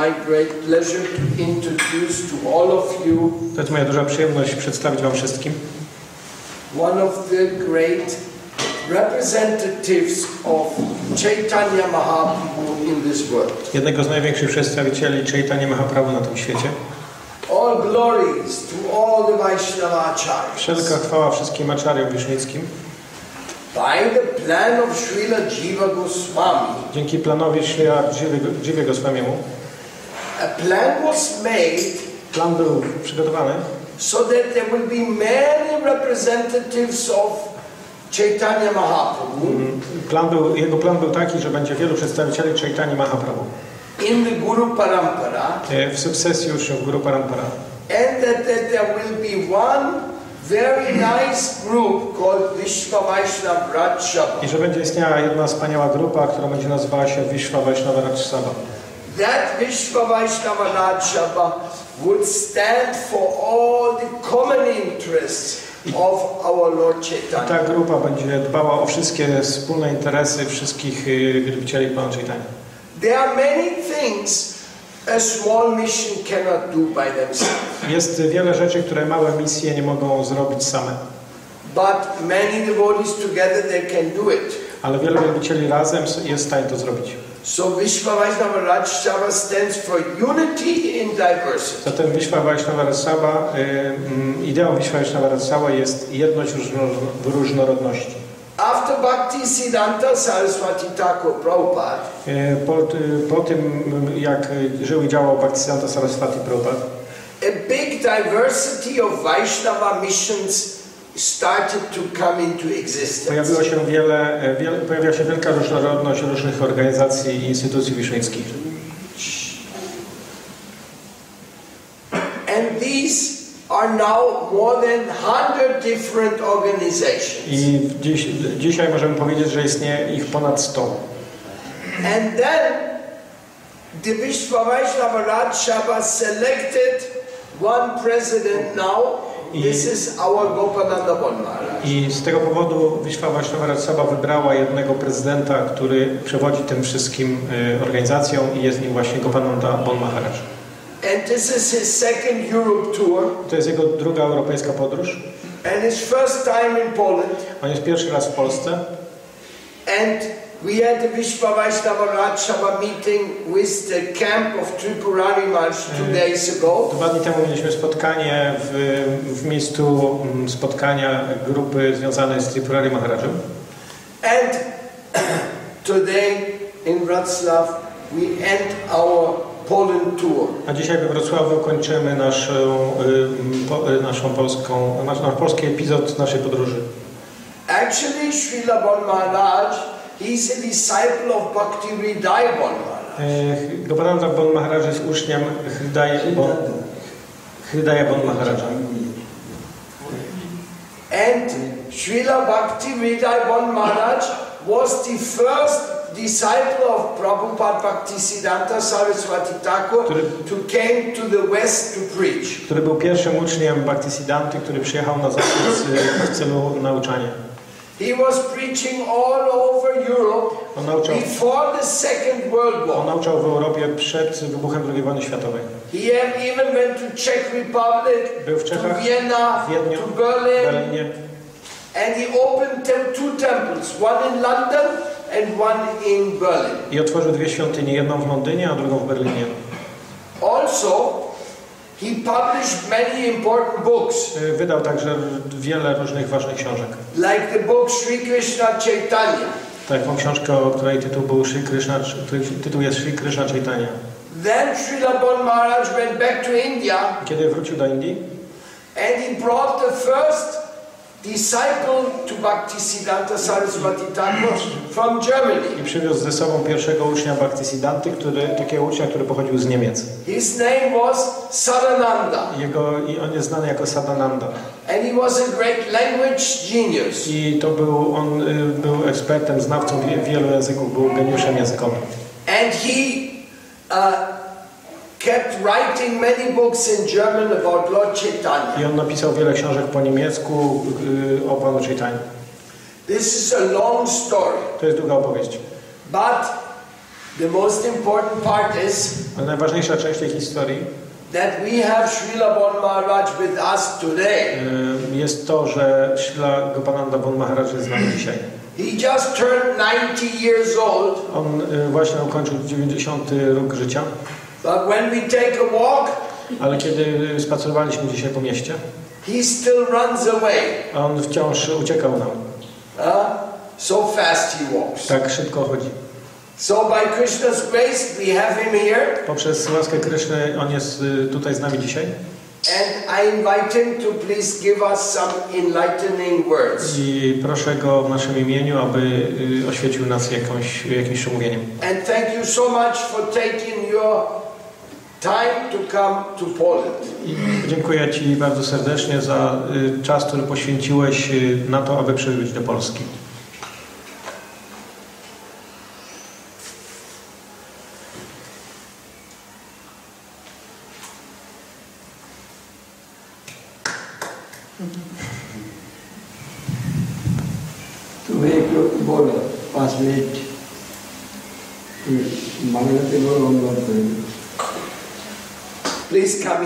my great pleasure to introduce to all of you To jest moja duża przyjemność przedstawić Wam wszystkim one of the great representatives of Chaitanya Mahaprabhu in this world. jednego z największych przedstawicieli Chaitanya Mahaprabhu na tym świecie. All glories to all the Vaishnava Wszelka acharyas. chwała wszystkim aczariom wisznickim. By the plan of Srila Jiva Goswami, Dzięki planowi Śria Dziwie Goswamiemu a plan was made plan był przygotowany, so that there will be many representatives of Chaitanya Mahaprabhu plan był, jego plan był taki, że będzie wielu przedstawicieli Chaitanya Mahaprabhu in the Guru Parampara e, w sukcesji uczniów Guru Parampara. and that, that there will be one very nice group called Vishva Vaishnav Raj. I że będzie istniała jedna wspaniała grupa, która będzie nazywała się Vishwa Vaishnava Raj. That Vishva Vaishnava Raj Sabha would stand for all the common interests of our Lord I Chaitanya. ta grupa będzie dbała o wszystkie wspólne interesy wszystkich y, wielbicieli Pana Chaitanya. There are many things a small mission cannot do by themselves, Jest wiele rzeczy, które małe misje nie mogą zrobić same, but many devotees together they can do it. ale wielu wielbicieli razem jest w stanie to zrobić. So Vishva Vaishnava Raj Sabha stands for unity in diversity. Zatem Vishwa Vaishnava Raj mm, ideą Vishwa Vaishnava Raj jest jedność w różnorodności. After Bhakti Siddhanta Saraswati Thakur Prabhupada, Y, Po, y, po tym, jak żył i działał Bhaktisiddhanta Saraswati Prabhupada, a big diversity of Vaishnava missions pojawiło się wiele, y, wiele, pojawiła się wielka różnorodność różnych organizacji i instytucji wisznickich. And these are now more than 100 different organizations. I dziś, dzisiaj możemy powiedzieć, że istnieje ich ponad 100. And then the Vishva Vaishnava Raj Sabha selected one president now. This is our Gopananda. I z tego powodu Wisła Vaishnava Raj Sabha wybrała jednego prezydenta, który przewodzi tym wszystkim y, organizacjom i jest nim właśnie Gopananda Bon Maharaj. And this is his second Europe tour To jest jego druga europejska podróż. and his first time in Poland. On jest pierwszy raz w Polsce. And we had the meeting with the camp of two days ago. Dwa dni temu mieliśmy spotkanie w, w miejscu mm, spotkania grupy związanej z Tripurari Maharajem. And today in Wrocław we end our Poland tour. A dzisiaj we Wrocławiu kończymy naszą, y, y, naszą polską, nasz, nasz polski epizod naszej podróży. Actually, Srila Bon Maharaj, he's a disciple of Bhakti Hriday Bon Maharaj. E, Bon Maharaj jest uczniem Hridaya Bon, Hridaya bon Maharaja. And Srila Bhakti Hriday Bon Maharaj was the first disciple of Prabhupada Bhaktisiddhanta Saraswati Thakur to came to the West to preach. który był pierwszym uczniem Bhaktisiddhanty, który przyjechał na zachód w celu nauczania. He was preaching all over Europe On nauczał, before the Second World on War. nauczał w Europie przed wybuchem II wojny światowej. He even went to Czech Republic, Był w to Czechach, Vienna, w Wiedniu, to Berlin, Berlinie and he opened tem- two temples, one in London and one in Berlin. i otworzył dwie świątynie, jedną w Londynie, a drugą w Berlinie. Also, he published many important books, E, Wydał także wiele różnych ważnych książek. like the book Sri Krishna Chaitanya. Taką książkę, o której tytuł był Sri Krishna, tytuł jest Sri Krishna Chaitanya. Then Srila Bon Maharaj went back to India Kiedy wrócił do Indii, and he brought the first disciple to Bhaktisiddhanta Saraswati Thakur from Germany. i przywiózł ze sobą pierwszego ucznia Bhaktisiddhanty, który, takiego ucznia, który pochodził z Niemiec. His name was Sadananda Jego, I on jest znany jako Sadananda. and he was a great language genius. I to był, on y, był ekspertem, znawcą wie- wielu języków, był geniuszem językowym. And he uh, kept writing many books in German about Lord Chaitanya. I on napisał wiele książek po niemiecku y, o Panu Chaitanya. This is a long story, To jest długa opowieść. but The most important part is Ale najważniejsza część tej historii that we have Srila Bon Maharaj with us today. y, jest to, że Śla Gopananda Bon Maharaj jest z nami dzisiaj. He just turned 90 years old, On y, właśnie ukończył 90 rok życia, but when we take a walk, ale kiedy spacerowaliśmy dzisiaj po mieście, he still runs away. a on wciąż uciekał nam. Huh? So fast he walks. Tak szybko chodzi. So by Krishna's grace, we have him here, Poprzez łaskę Kryszny on jest y, tutaj z nami dzisiaj and I invite him to please give us some enlightening words. i proszę go w naszym imieniu, aby y, oświecił nas jakąś, jakimś przemówieniem. And thank you so much for taking your time to come to Poland. Dziękuję Ci bardzo serdecznie za y, czas, który poświęciłeś y, na to, aby przybyć do Polski.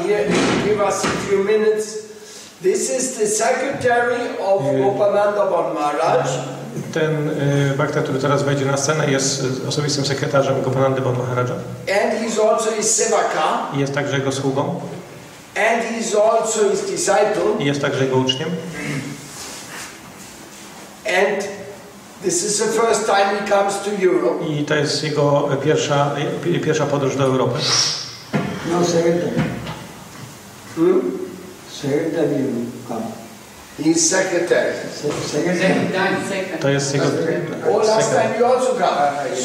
here give us a few minutes. This is the secretary of y, Gopananda Maharaj. Ten y, Bhakta, który teraz wejdzie na scenę, jest osobistym sekretarzem Gopanandy Bon Maharaja. And he's also his sevaka. I jest także jego sługą. And he's also his disciple. I jest także jego uczniem. And this is the first time he comes to Europe. I to jest jego pierwsza, pierwsza podróż do Europy. No, secretary. Hmm? Secretary secretary. To jest jego...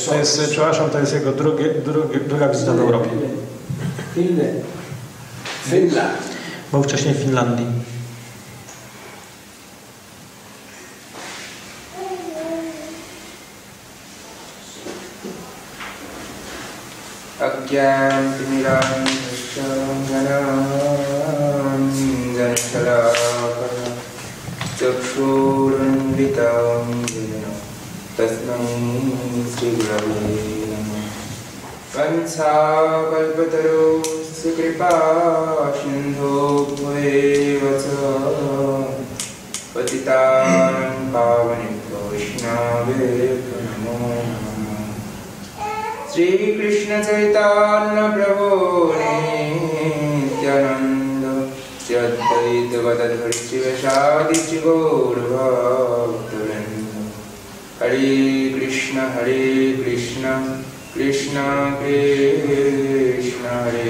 To jest, przepraszam, to jest jego drugie, drugie, druga wizyta w Europie. Finland. Był wcześniej w Finlandii. Agyan Timirang Shangana अज्ञानतिमिरान्धश्चाञ्जनशलाकः चक्षुरुन्वितं येन तस्मै श्रीगुरवे नमः। सिन्धो भवेव च पतितानं पावनेभ्यो वैष्णवेभ्यो नमो। नमः श्रीकृष्ण चैतन्य अद्वैत गदाधर शिवशादि श्री गौरभक्तवृन्द हरे कृष्ण हरे कृष्ण कृष्ण कृष्ण, हरे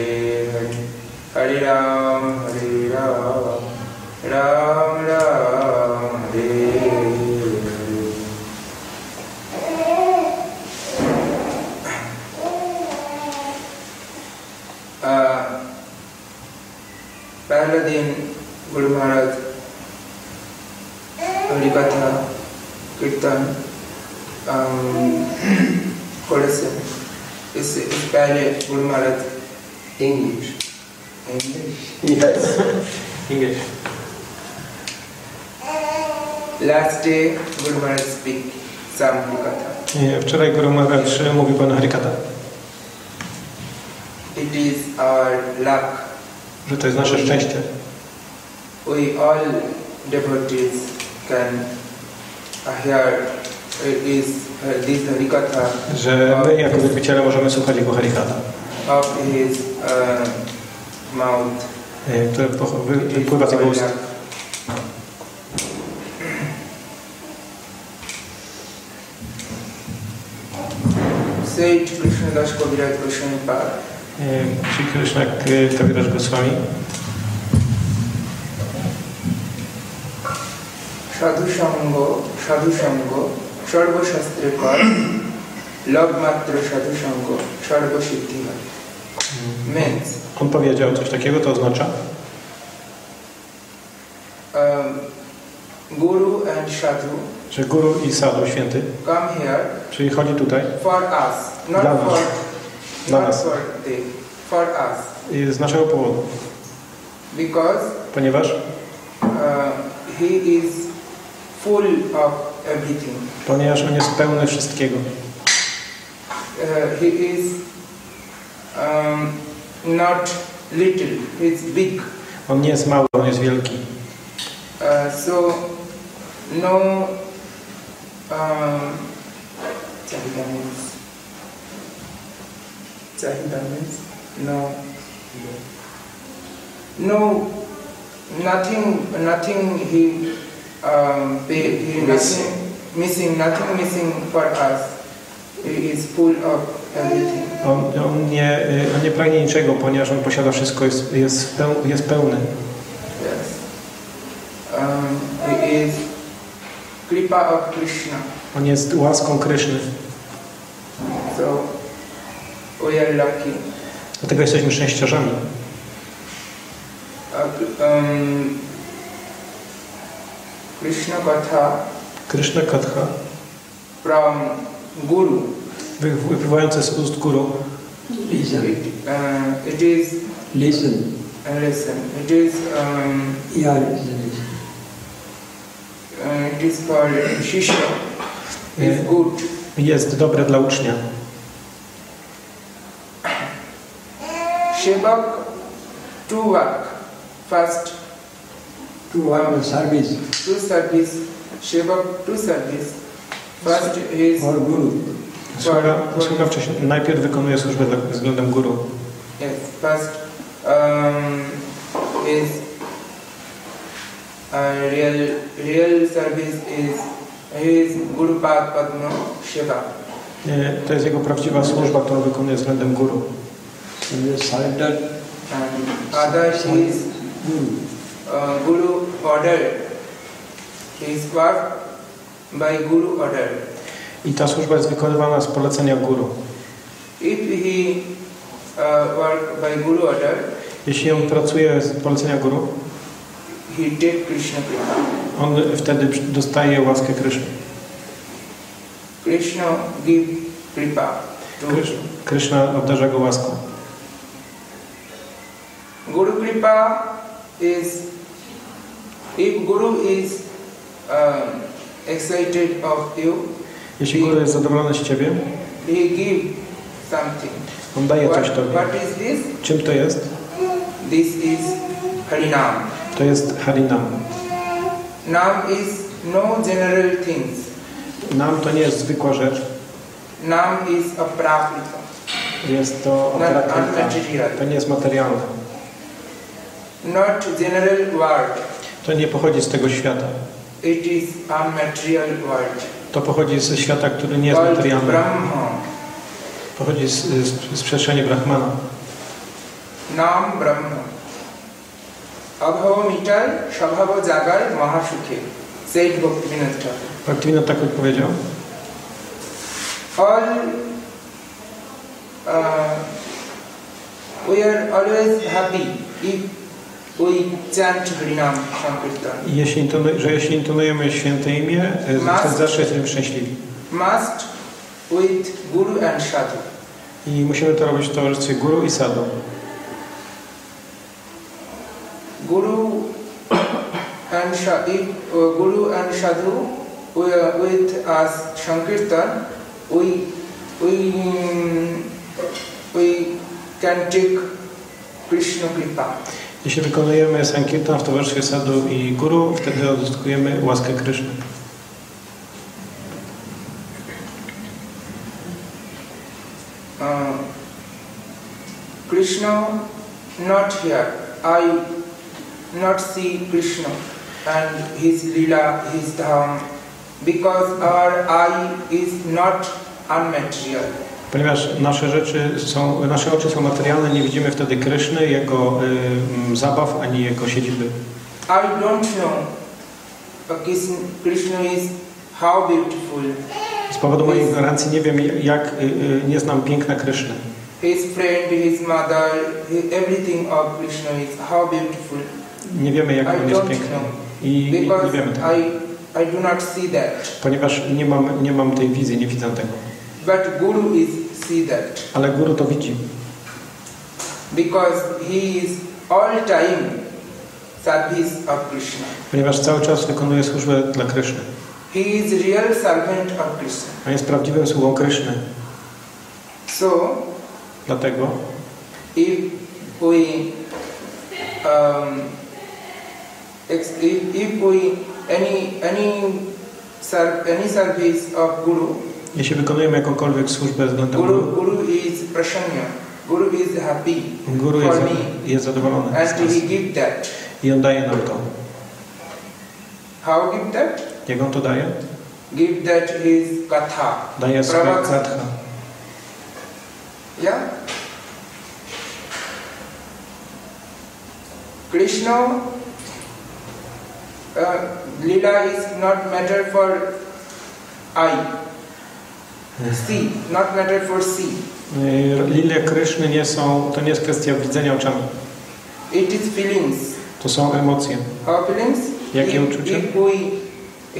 हरे। हरे राम हरे राम। Ram return um, policy is inspired Bulmarat English. English. Yes. English. Last day Gurmarat speak some Harikata. Wczoraj Guru Maharaj mówił Pan Harikata. It is our luck. Że to jest nasze szczęście. We all devotees can że my jako wielbiciele możemy słuchać Jego Harikata, uh, e, które is wypływa z Jego ust. Sage Krishna Das Kaviraj Goswami Pad E, Sri Krishna Kaviraj Goswami সাধু সঙ্গ সাধু সঙ্গ সর্বশাস্ত্রে কর লব মাত্র সাধু সঙ্গ সর্বসিদ্ধি হয় means On powiedział coś takiego, to oznacza, um, guru and sadhu że Guru i Sadhu Święty come here przychodzi tutaj for us not Dla nas. for Dla not nas. for them for us i z naszego powodu, because ponieważ, uh, he is full of everything ponieważ On jest pełny wszystkiego. uh, he is um, not little, he is big. On nie jest mały, on jest wielki. Uh, so no um, Chahida means Chahida means no no nothing nothing he um, pay, he Missing. nothing missing nothing missing for us he is full of everything On, on, nie, y, on nie pragnie niczego, ponieważ on posiada wszystko, jest, jest, peł, jest pełny. yes um, he is Kripa of Krishna On jest łaską Kryszny. so we are lucky Dlatego jesteśmy szczęściarzami. Uh, um, Krishna Katha Kryszna Katha, from Guru. wy- wypływające z ust guru, Listen, It, uh, it is listen. uh, listen. It is um, Yeah, listen, uh, it is for Shishya. Yeah. Is good. jest dobre dla ucznia. Shevak to work. First To have a service to service. Shevak to service. First is for Guru. Sługa, sługa wcześniej, najpierw wykonuje służbę dla, względem guru. yes. First um, is uh, real real service is his Guru Pad Padma Shiva. Nie, To jest jego prawdziwa służba, którą wykonuje względem guru. And the surrender And other is Guru. Uh, Guru order. His work by Guru order. I ta służba jest wykonywana z polecenia guru. If he uh, work by Guru order, Jeśli on pracuje z polecenia guru, he take Krishna Kripa. on wtedy dostaje łaskę Kryszny. Krishna give Kripa Kryszna obdarza go łaską. Guru Kripa is if Guru is um, excited of you, Jeśli guru jest zadowolony z ciebie, he give something. on daje coś tobie. what is this? Czym to jest? This is Harinam. To jest harinam. Nam is no general things. Nam to nie jest zwykła rzecz, Nam is aprakrita. jest to unmaterial. To nie jest materialne. Not general word. To nie pochodzi z tego świata. It is unmaterial word. To pochodzi ze świata, który nie jest materialny. Brahma. Pochodzi z, z, z przestrzeni Brahmana. Nam Brahma. Abhava mital, shabhava jagar, mahasukhe. Said Bhaktivinoda Thakur. Bhaktivinoda tak odpowiedział. all uh, we are always happy if we chant Harinam Sankirtan. Jeśli intonu, że jeśli intonujemy święte imię, Mas- wtedy zawsze jesteśmy szczęśliwi. Must with Guru and Sadhu. I musimy to robić w towarzystwie guru i sadhu. Guru and if, uh, Guru and Sadhu with us Sankirtan, we we we can take Krishna Kripa. Jeśli wykonujemy sankirtan w towarzystwie sadhu i guru, wtedy uzyskujemy łaskę Kryszny. Krishna not here. I not see Krishna and his lila, his dham, because our eye is not unmaterial. Ponieważ nasze rzeczy są, nasze oczy są materialne, nie widzimy wtedy Kryszny, jego y, zabaw, ani jego siedziby. I don't know. Krishna is how beautiful. Z powodu mojej ignorancji nie wiem, jak y, y, nie znam piękna Kryszny. His friend, his mother, he- everything of Krishna is how beautiful. Nie wiemy, jak on jest piękny. know. I nie, nie wiemy tego. I, I do not see that. Ponieważ nie mam, nie mam tej wizji, nie widzę tego. But Guru is see that. Ale guru to widzi. because he is all time service of Krishna. Ponieważ cały czas wykonuje służbę dla Kryszny. He is real servant of Krishna. On jest prawdziwym sługą Kryszny. So, Dlatego, if we um, if, if we any any ser- any service of guru jeśli wykonujemy jakąkolwiek służbę względem guru guru, is prasanya guru is happy. Guru jest, jest zadowolony and he give that. I on daje nam to. how give that? Jak on to daje? give that his katha. Daje swoje katha. yeah. Krishna uh, lila is not matter for eye see not matter for see Y, Lilie Kryszny nie są, to nie jest kwestia widzenia oczami. it is feelings To są emocje. Our feelings, Jakie if, uczucia? if we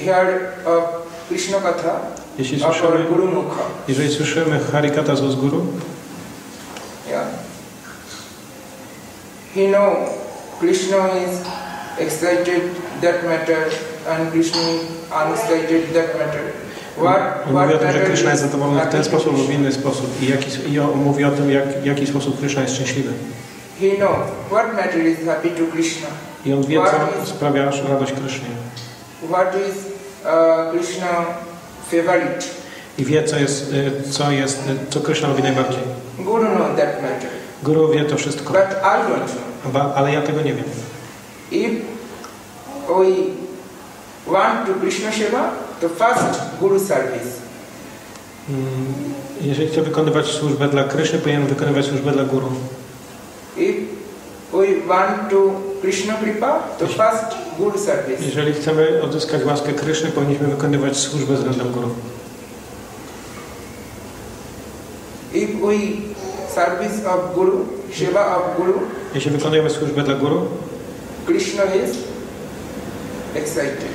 hear of Krishna Katha Jeśli słyszymy, Guru Mukha, jeżeli słyszymy Harikata z guru, yeah, he know Krishna is excited that matter and Krishna is unexcited that matter. On mówi o tym, że is jest zadowolony w ten sposób lub w Krishna. inny sposób. I, jaki, i on mówi o tym, jak, w jaki sposób Kryszna jest szczęśliwy. He know what matter is happy to Krishna. I on wie, co sprawia radość. What is uh, Krishna favorite. I wie, co jest, y, co jest, y, co Kryszna lubi najbardziej. Guru know that matter. Guru wie to wszystko, But I don't know. Ba- ale ja tego nie wiem. If we want to Krishna Seva, the first Guru service. Mm, Jeżeli chcę wykonywać służbę dla Kryszny, powinienem wykonywać służbę dla Guru. If we want to Krishna Kripa, the first Guru service. Jeżeli chcemy odzyskać łaskę Kryszny, powinniśmy wykonywać służbę względem Guru. If we service of Guru, Seva of Guru, Jeśli wykonujemy służbę dla Guru, Krishna is excited.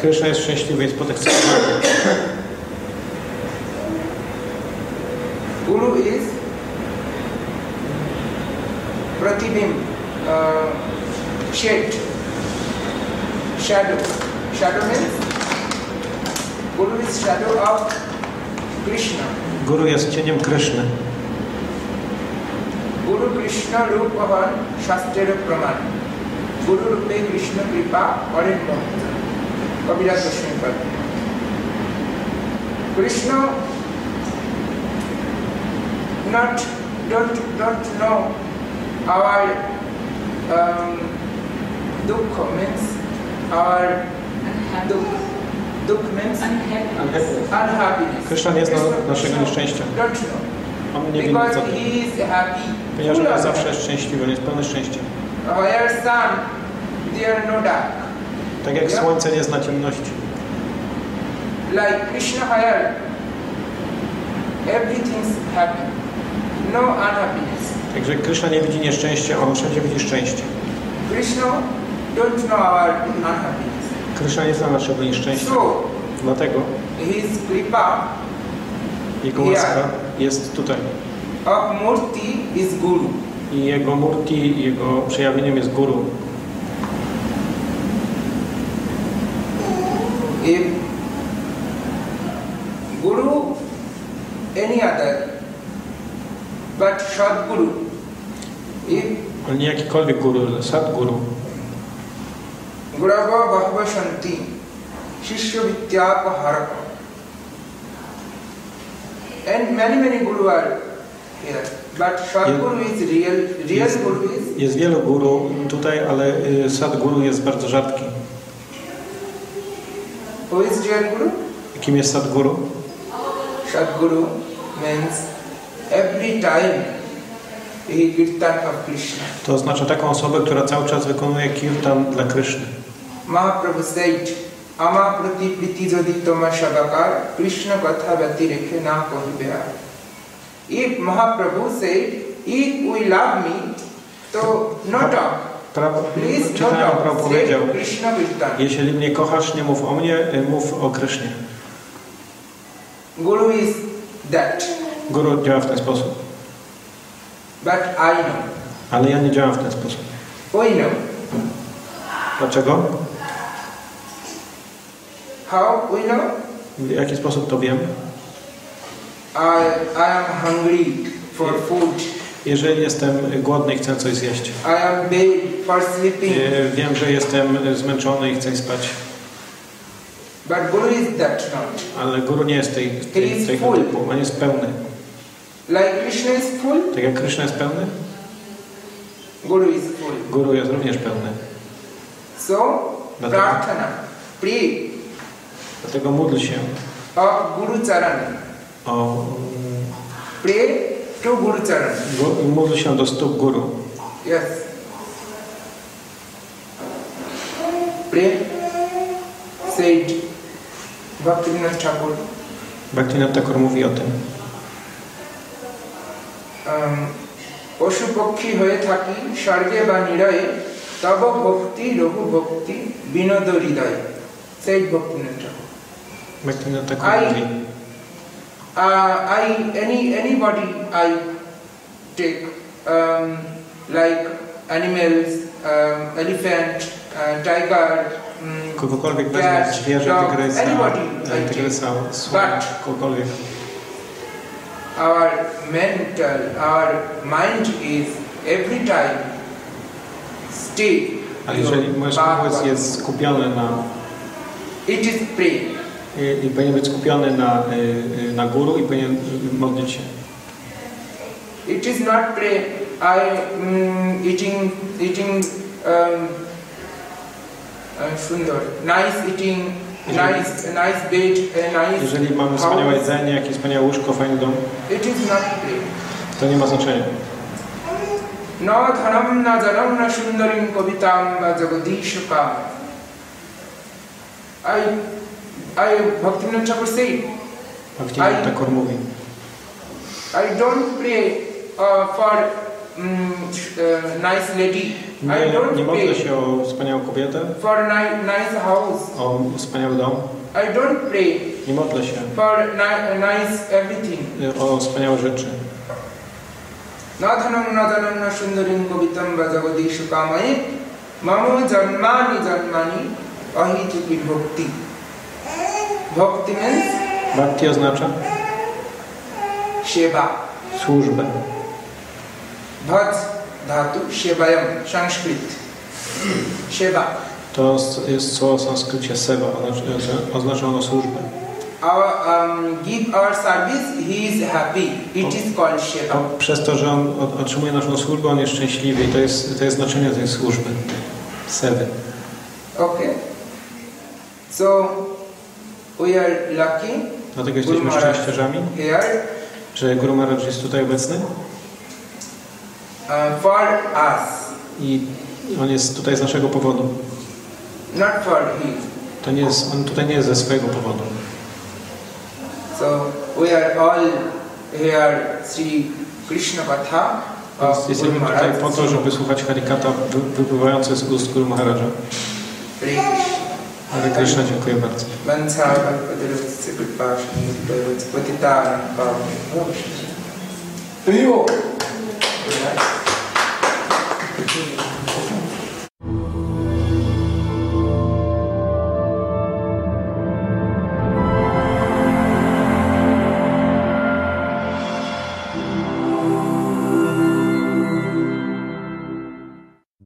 Krishna jest szczęśliwy, jest podekscytowany. Guru is pratibim, uh, shade, shadow. Shadow means Guru is shadow of Krishna. Guru jest cieniem Krishna. Guru Krishna Rupavan Shastrera Praman. गुरु रूपे कृष्ण कृपा और कबीरा कृष्ण पर Krishna not don't don't know our um, dukha means our dukh dukh means unhappiness Kryszna nie zna Krishna- naszego Krishna nieszczęścia. don't know On nie wie nic o because tym. he is happy Ponieważ full on of zawsze jest szczęśliwy, on jest pełny szczęścia. Where sun, there no dark. Tak jak słońce nie zna ciemności. Like Krishna here, everything's happy. No unhappiness. Także Kryszna nie widzi nieszczęścia, on wszędzie widzi szczęście. Krishna don't know our unhappiness. Kryszna nie zna naszego nieszczęścia. So Dlatego his kripa jego łaska jest tutaj. of Murti is Guru. I jego murti, jego przejawieniem jest Guru. If Guru, any other, but Sadguru, if nie jakikolwiek guru, ale Sadguru. Gurava Bahava Shanti, Shishya Vidyapa Haraka. And many, many Guru are here. But Sadguru is real, real Yes. Guru is Jest wielu guru tutaj, ale y, Sadguru jest bardzo rzadki. who is real Guru? Kim jest Sadguru? Sadguru means every time he kirtan of Krishna. To oznacza taką osobę, która cały czas wykonuje kirtan dla Kryszny. Mahaprabhu said, Ama prati priti jodi toma shabakar, Krishna katha vyati rekhe na kahi behar. If Mahaprabhu said, if we love me, so no talk. Please no talk. powiedział, jeśli mnie kochasz, nie mów o mnie, y, mów o Krysznie. Guru is that. Guru działa w ten sposób, But I know. ale ja nie działam w ten sposób. We know. Dlaczego? How we know? W jaki sposób to wiem? I, I am hungry for food. Jeżeli jestem głodny i chcę coś zjeść. I am bad for sleeping. E, Wiem, że jestem zmęczony i chcę spać, But Guru is that not. ale guru nie jest tej, tej, tego typu. On jest pełny. Like Krishna is full, Tak jak Krishna jest pełny, Guru is full. guru jest również pełny. So, Dlatego- prarthana, pray Dlatego módl się of Guru Charan. Mm, Pray to Guru Charan. gu- módl się do guru. Yes. Pray, said Bhaktivinoda Thakur. Bhaktivinoda Thakur mówi o tym. um, পশু পক্ষী হয়ে থাকি স্বর্গে বা নিরয়ে তব ভক্তি রঘু ভক্তি বিনোদ হৃদয় সেই ভক্তি Bhaktivinoda Thakur I- mówi, uh, I any anybody I take um, like animals, um, elephant, uh, tiger, um, weźmie cat, zwierzę, dog, tygrysa, anybody I take. tygrysa, kogokolwiek. Our mental, our mind is every time stay. Ale jeżeli nasz umysł jest skupiony na, It is pray. i, i powinien być skupiony na, y, y, na guru i powinien y, modlić się. It is not pray. I mm, eating eating um, uh, sundar, nice eating, nice nice bed, a nice Jeżeli mamy wspaniałe house. jedzenie, jakieś wspaniałe łóżko, fajny dom, It is not pray. to nie ma znaczenia. न धनम न जनम न सुंदरीं कवितां व जगदीश काम I I Bhaktivinoda Thakur said Bhaktivinoda I- Thakur mówi, I don't pray uh, for mm, uh, nice lady. I nie, nie don't modlę pray się o wspaniałą kobietę, for ni- nice house. o wspaniały dom, I don't pray nie modlę się for ni- nice everything. o wspaniałe rzeczy. न धनं न धनं न सुन्दरीं कवितं जगदीश कामये मम जन्मानि जन्मानि अहितुकी भक्ति Bhakti means? Bhakti oznacza? Sieba. Służbę. Bhad dhatu siebajam, sanskrit. Sieba. To jest słowo w sanskrycie seva, oznacza ono służbę. Our, um, give our service, he is happy. It is called Sheva. Przez to, że on otrzymuje naszą służbę, on jest szczęśliwy i to jest, to jest znaczenie tej służby, sewy. Okay. So, we are lucky Dlatego Guru jesteśmy Maharaj szczęściarzami, here że Guru Maharaj jest tutaj obecny uh, for us i on jest tutaj z naszego powodu. not for him To nie jest, on tutaj nie jest ze swojego powodu. So we are all here Sri Krishna Katha jesteśmy tutaj po to, żeby słuchać Harikata wy- wypływające z ust Guru Maharaja. Hare. Hare Krishna, dziękuję bardzo. Patitanam Pavam. Rio. Relax.